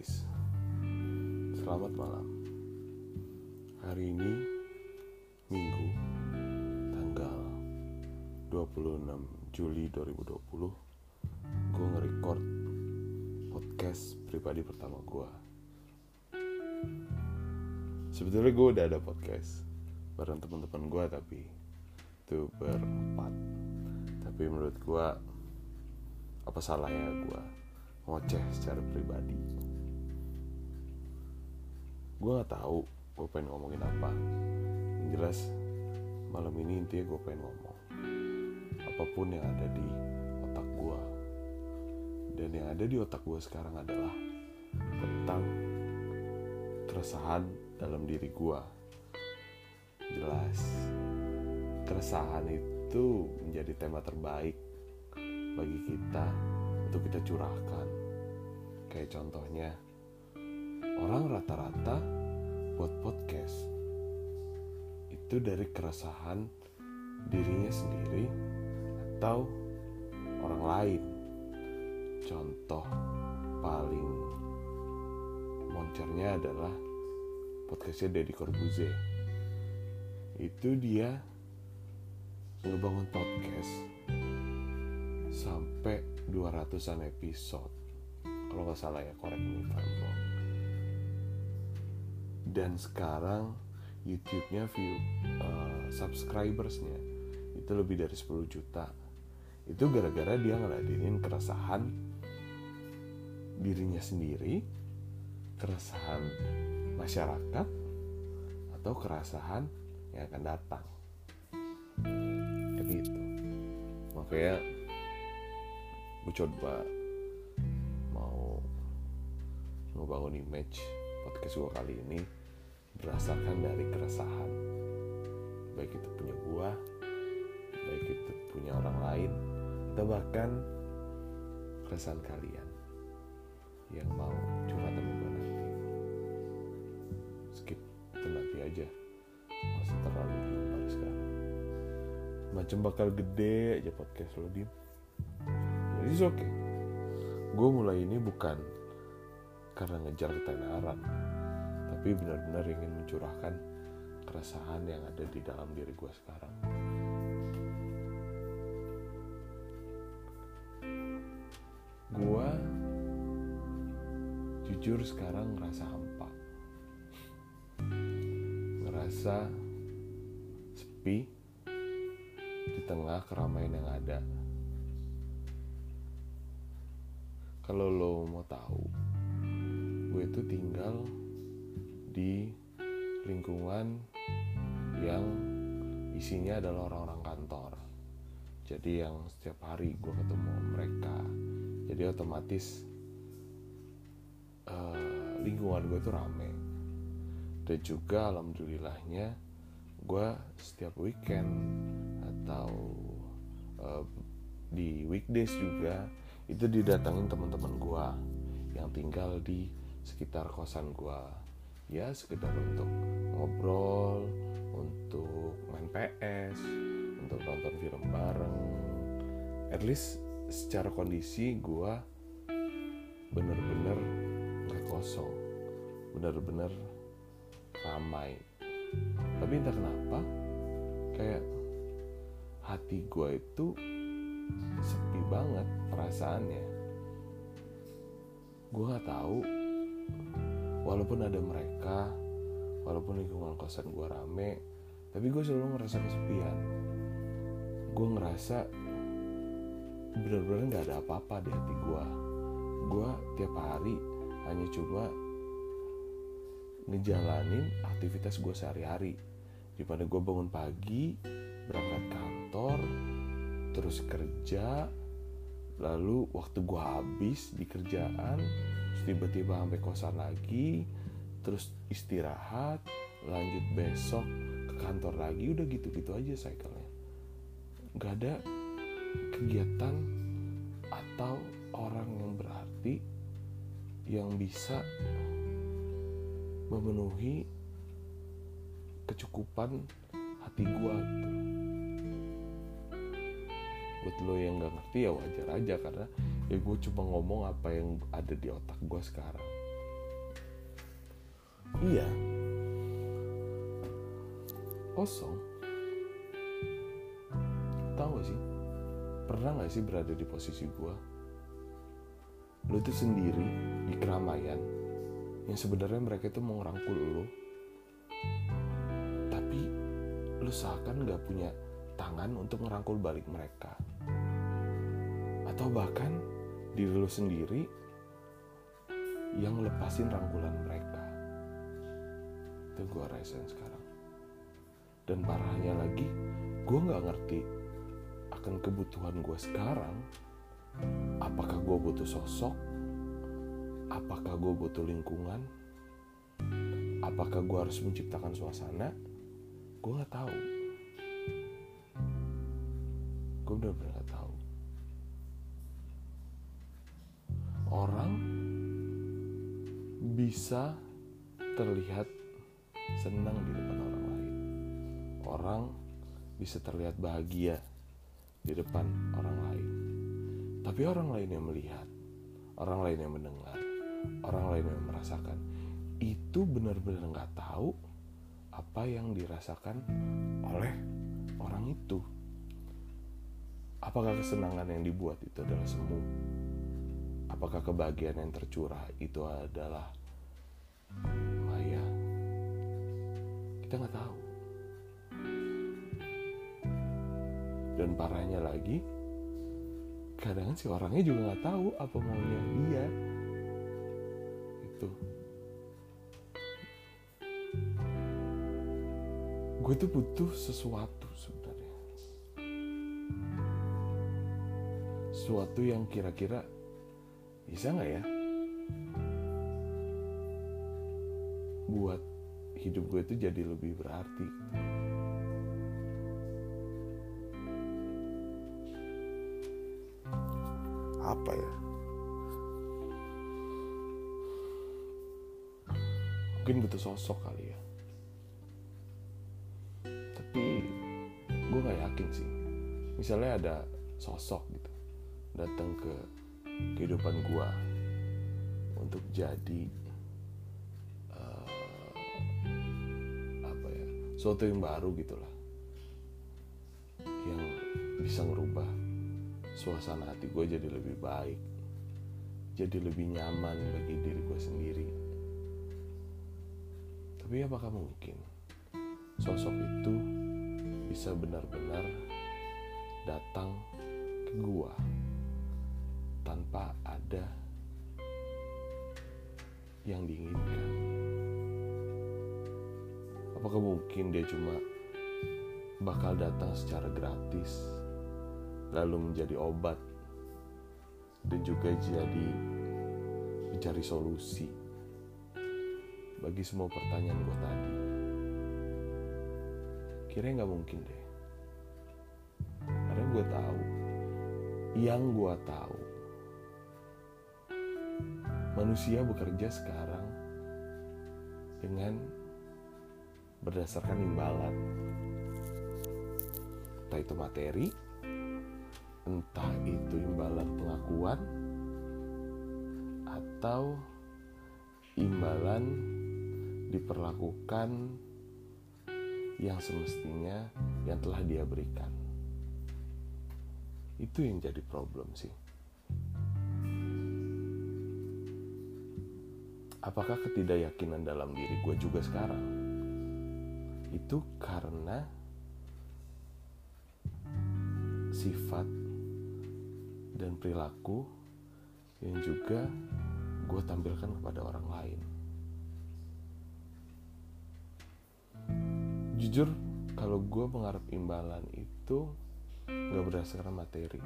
guys. Selamat malam. Hari ini Minggu Tanggal 26 Juli 2020 Gue nge-record Podcast pribadi pertama gue Sebetulnya gue udah ada podcast Bareng teman-teman gue tapi Itu berempat. Tapi menurut gue Apa salahnya gue ngoceh secara pribadi gue nggak tahu gue pengen ngomongin apa. Yang jelas malam ini intinya gue pengen ngomong apa pun yang ada di otak gue dan yang ada di otak gue sekarang adalah tentang keresahan dalam diri gue jelas keresahan itu menjadi tema terbaik bagi kita untuk kita curahkan. Kayak contohnya orang rata-rata buat podcast. Itu dari keresahan dirinya sendiri atau orang lain. Contoh paling moncernya adalah podcastnya Deddy Corbuzier. Itu dia ngebangun podcast sampai 200an episode. Kalau nggak salah ya correct me if dan sekarang YouTube-nya view uh, subscribersnya itu lebih dari 10 juta. Itu gara-gara dia ngeladenin keresahan dirinya sendiri keresahan masyarakat atau keresahan yang akan datang. Kayak gitu makanya gue coba mau ngebangun image podcast gue kali ini berdasarkan dari keresahan. Baik itu punya gue baik itu punya orang lain atau bahkan keresahan kalian yang mau curhat sama gue nanti. Skip itu nanti aja. Masih terlalu diumbar sekarang. Macam bakal gede aja podcast lo dim jadi oke okay. gue mulai ini bukan karena ngejar ketenaran tapi benar-benar ingin mencurahkan keresahan yang ada di dalam diri gue sekarang. Gue jujur sekarang ngerasa hampa. Ngerasa sepi di tengah keramaian yang ada. Kalau lo mau tahu gue itu tinggal di lingkungan yang isinya adalah orang-orang kantor. Jadi yang setiap hari gue ketemu mereka jadi otomatis uh, lingkungan gue itu rame. Dan juga alhamdulillahnya gue setiap weekend atau uh, di weekdays juga itu didatengin teman-teman gue yang tinggal di sekitar kosan gue ya sekedar untuk ngobrol untuk main PS untuk nonton film bareng. At least secara kondisi gue bener-bener nggak kosong. Bener-bener ramai. Tapi entah kenapa kayak hati gue itu sepi banget perasaannya. Gue nggak tahu walaupun ada mereka walaupun lingkungan kosan gue rame tapi gue selalu ngerasa kesepian. Gue ngerasa bener-bener nggak ada apa-apa di hati gue gue tiap hari hanya cuma ngejalanin aktivitas gue sehari-hari. Di mana gue bangun pagi berangkat kantor terus kerja lalu waktu gue habis di kerjaan terus tiba-tiba sampai kosan lagi terus istirahat lanjut besok ke kantor lagi udah gitu-gitu aja cycle-nya. Nggak ada kegiatan atau orang yang berarti yang bisa memenuhi kecukupan hati gue gitu. Buat lo yang nggak ngerti ya wajar aja karena ya gue cuma ngomong apa yang ada di otak gue sekarang. Iya. Kosong. Tahu gak sih? Pernah gak sih berada di posisi gue lu tuh sendiri di keramaian yang sebenarnya mereka itu mau ngerangkul lu. Tapi lu seakan gak punya tangan untuk ngerangkul balik mereka. Atau bahkan diri lu sendiri yang lepasin rangkulan mereka. Itu gue rasain sekarang. Dan parahnya lagi gue nggak ngerti akan kebutuhan gue sekarang. Apakah gue butuh sosok? Apakah gue butuh lingkungan? Apakah gue harus menciptakan suasana? Gue nggak tahu. Gue benar-benar orang bisa terlihat senang di depan orang lain. Orang bisa terlihat bahagia di depan orang lain. Tapi orang lain yang melihat orang lain yang mendengar orang lain yang merasakan itu benar-benar nggak tahu apa yang dirasakan oleh orang itu. Apakah kesenangan yang dibuat itu adalah semu apakah kebahagiaan yang tercurah itu adalah maya? Kita nggak tahu. Dan parahnya lagi kadang si orangnya juga nggak tahu apa maunya dia. Itu. Gue tuh butuh sesuatu sebenarnya. Sesuatu yang kira-kira bisa nggak ya? Buat hidup gue itu jadi lebih berarti. Apa ya? Mungkin butuh sosok kali ya. Tapi gue nggak yakin sih. Misalnya ada sosok gitu datang ke kehidupan gue untuk jadi uh, apa ya sesuatu yang baru gitulah yang bisa ngerubah suasana hati gue jadi lebih baik jadi lebih nyaman bagi diri gue sendiri. Tapi apakah mungkin sosok itu bisa benar-benar datang ke gue tanpa ada yang diinginkan apakah mungkin dia cuma bakal datang secara gratis lalu menjadi obat dan juga jadi mencari solusi bagi semua pertanyaan gue tadi. Kira nggak mungkin deh, karena gue tahu, yang gue tahu, manusia bekerja sekarang dengan berdasarkan imbalan, entah itu materi, entah itu imbalan pengakuan atau imbalan diperlakukan yang semestinya yang telah dia berikan. Itu yang jadi problem sih. Apakah ketidakyakinan dalam diri gue juga sekarang? Itu karena sifat dan perilaku yang juga gue tampilkan kepada orang lain. Jujur, kalau gue mengharap imbalan itu gak berdasarkan materi.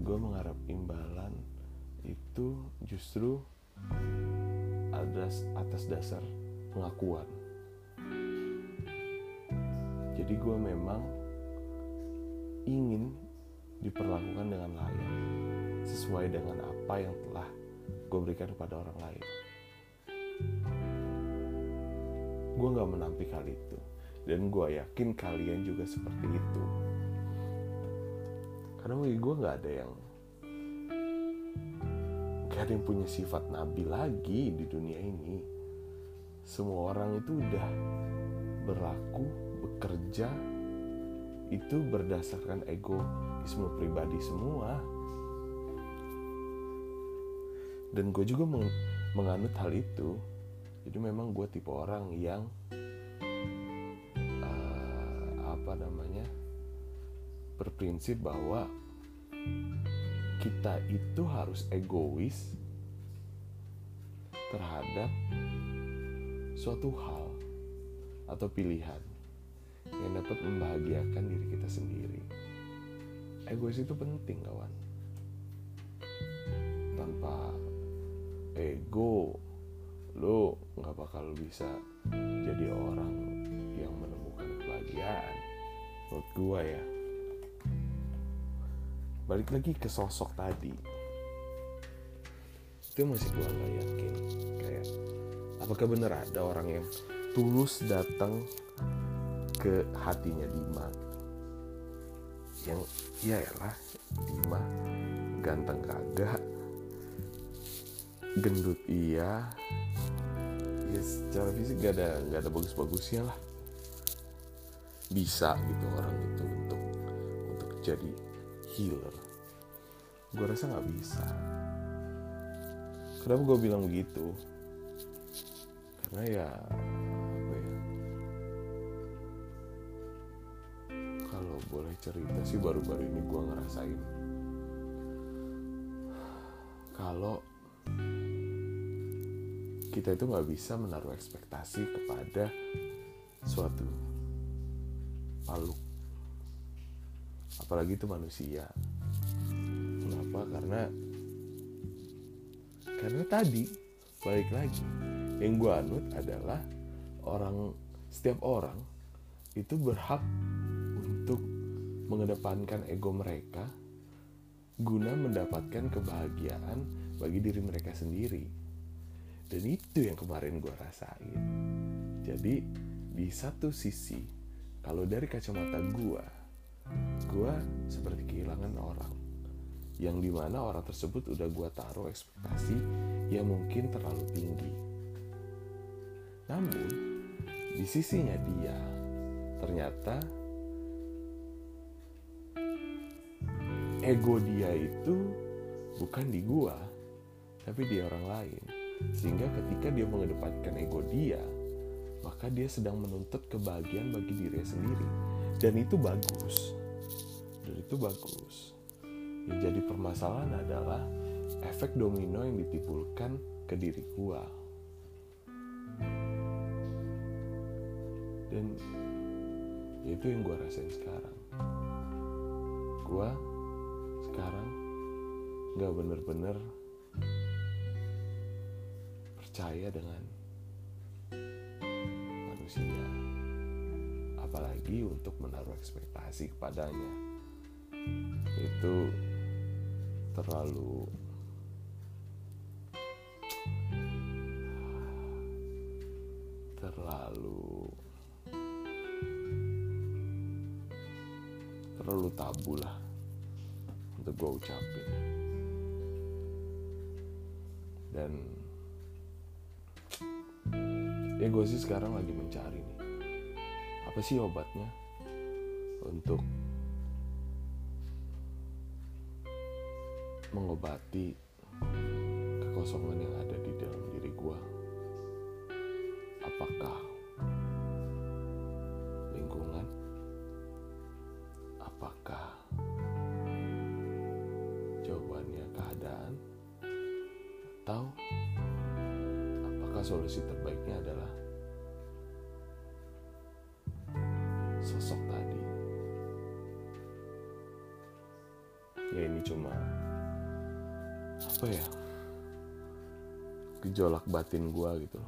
Gue mengharap imbalan itu justru ada atas dasar pengakuan. Jadi gue memang ingin diperlakukan dengan layak sesuai dengan apa yang telah gue berikan kepada orang lain. Gue gak menampik hal itu dan gue yakin kalian juga seperti itu. Karena bagi gue gak ada yang gak ada yang punya sifat nabi lagi di dunia ini. semua orang itu udah berlaku bekerja itu berdasarkan egoisme pribadi semua dan gue juga meng menganut hal itu jadi memang gue tipe orang yang uh, apa namanya berprinsip bahwa kita itu harus egois terhadap suatu hal atau pilihan yang dapat membahagiakan diri kita sendiri. Egois itu penting, kawan. Tanpa ego, lo nggak bakal bisa jadi orang yang menemukan kebahagiaan. Menurut gue ya. Balik lagi ke sosok tadi. Itu masih gue nggak yakin. Kayak, apakah benar ada orang yang tulus datang ke hatinya Dima yang ya lah Dima ganteng kagak gendut iya ya secara fisik gak ada gak ada bagus-bagusnya lah bisa gitu orang itu untuk untuk jadi healer gue rasa nggak bisa. Kenapa gue bilang begitu? Karena ya boleh cerita sih baru-baru ini gue ngerasain. Kalau kita itu nggak bisa menaruh ekspektasi kepada suatu makhluk apalagi itu manusia kenapa karena karena tadi balik lagi yang gue anut adalah orang setiap orang itu berhak untuk mengedepankan ego mereka guna mendapatkan kebahagiaan bagi diri mereka sendiri. Dan itu yang kemarin gue rasain. Jadi di satu sisi, kalau dari kacamata gue, gue seperti kehilangan orang. Yang di mana orang tersebut udah gue taruh ekspektasi yang mungkin terlalu tinggi. Namun, di sisinya dia, ternyata ego dia itu bukan di gua tapi di orang lain sehingga ketika dia mengedepankan ego dia maka dia sedang menuntut kebahagiaan bagi dirinya sendiri dan itu bagus. Dan itu bagus. Yang jadi permasalahan adalah efek domino yang ditimbulkan ke diri gua. Dan itu yang gua rasain sekarang. Gua sekarang nggak bener-bener percaya dengan manusia apalagi untuk menaruh ekspektasi kepadanya. Itu terlalu terlalu terlalu tabu lah untuk gue ucapin. Dan ya gue sih sekarang lagi mencari nih apa sih obatnya? Untuk mengobati kekosongan yang ada di dalam diri gue apakah lingkungan? Apakah jawabannya keadaan? Atau apakah solusi terbaiknya adalah apa ya? Gejolak batin gua gitu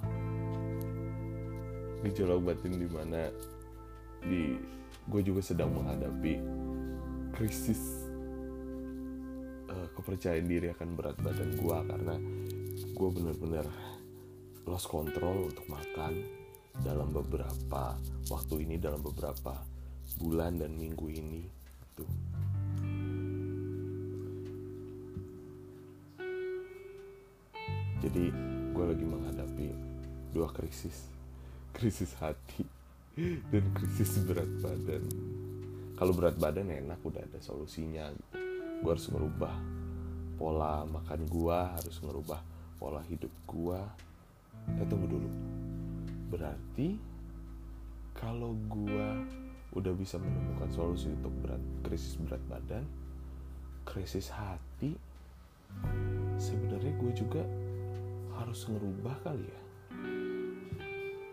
gejolak batin di mana? Di gue juga sedang menghadapi krisis kepercayaan diri akan berat badan gue karena gue bener-bener lost control untuk makan dalam beberapa waktu ini dalam beberapa bulan dan minggu ini itu jadi gue lagi menghadapi dua krisis. Krisis hati dan krisis berat badan. Kalau berat badan enak udah ada solusinya. Gue harus ngerubah pola makan gue harus ngerubah pola hidup gue eh tunggu dulu. Berarti kalau gue udah bisa menemukan solusi untuk berat krisis berat badan krisis hati sebenarnya gue juga harus ngerubah kali ya?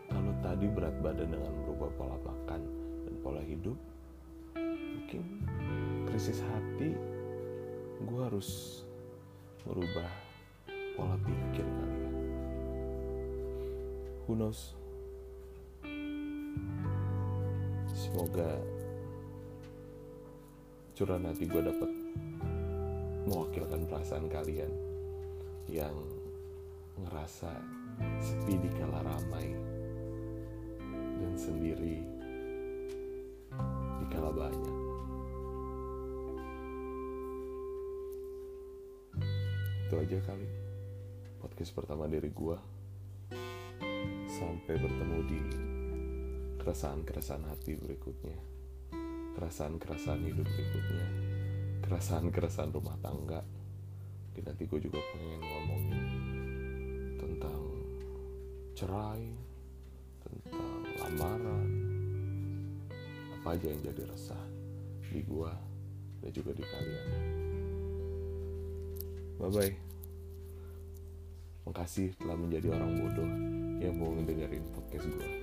Kalau tadi berat badan dengan merubah pola makan dan pola hidup mungkin krisis hati gue harus merubah pola pikir kali ya. Who knows? Semoga curahan hati gue dapat mewakilkan perasaan kalian yang ngerasa sepi di kala ramai dan sendiri di kala banyak. Itu aja kali podcast pertama dari gua. Sampai bertemu di keresahan-keresahan hati berikutnya. Keresahan-keresahan hidup berikutnya. Keresahan-keresahan rumah tangga. Dan nanti gue juga pengen ngomongin tentang cerai, tentang lamaran, apa aja yang jadi resah di gua dan juga di kalian. Bye bye. Makasih telah menjadi orang bodoh yang mau ngedengerin podcast gua.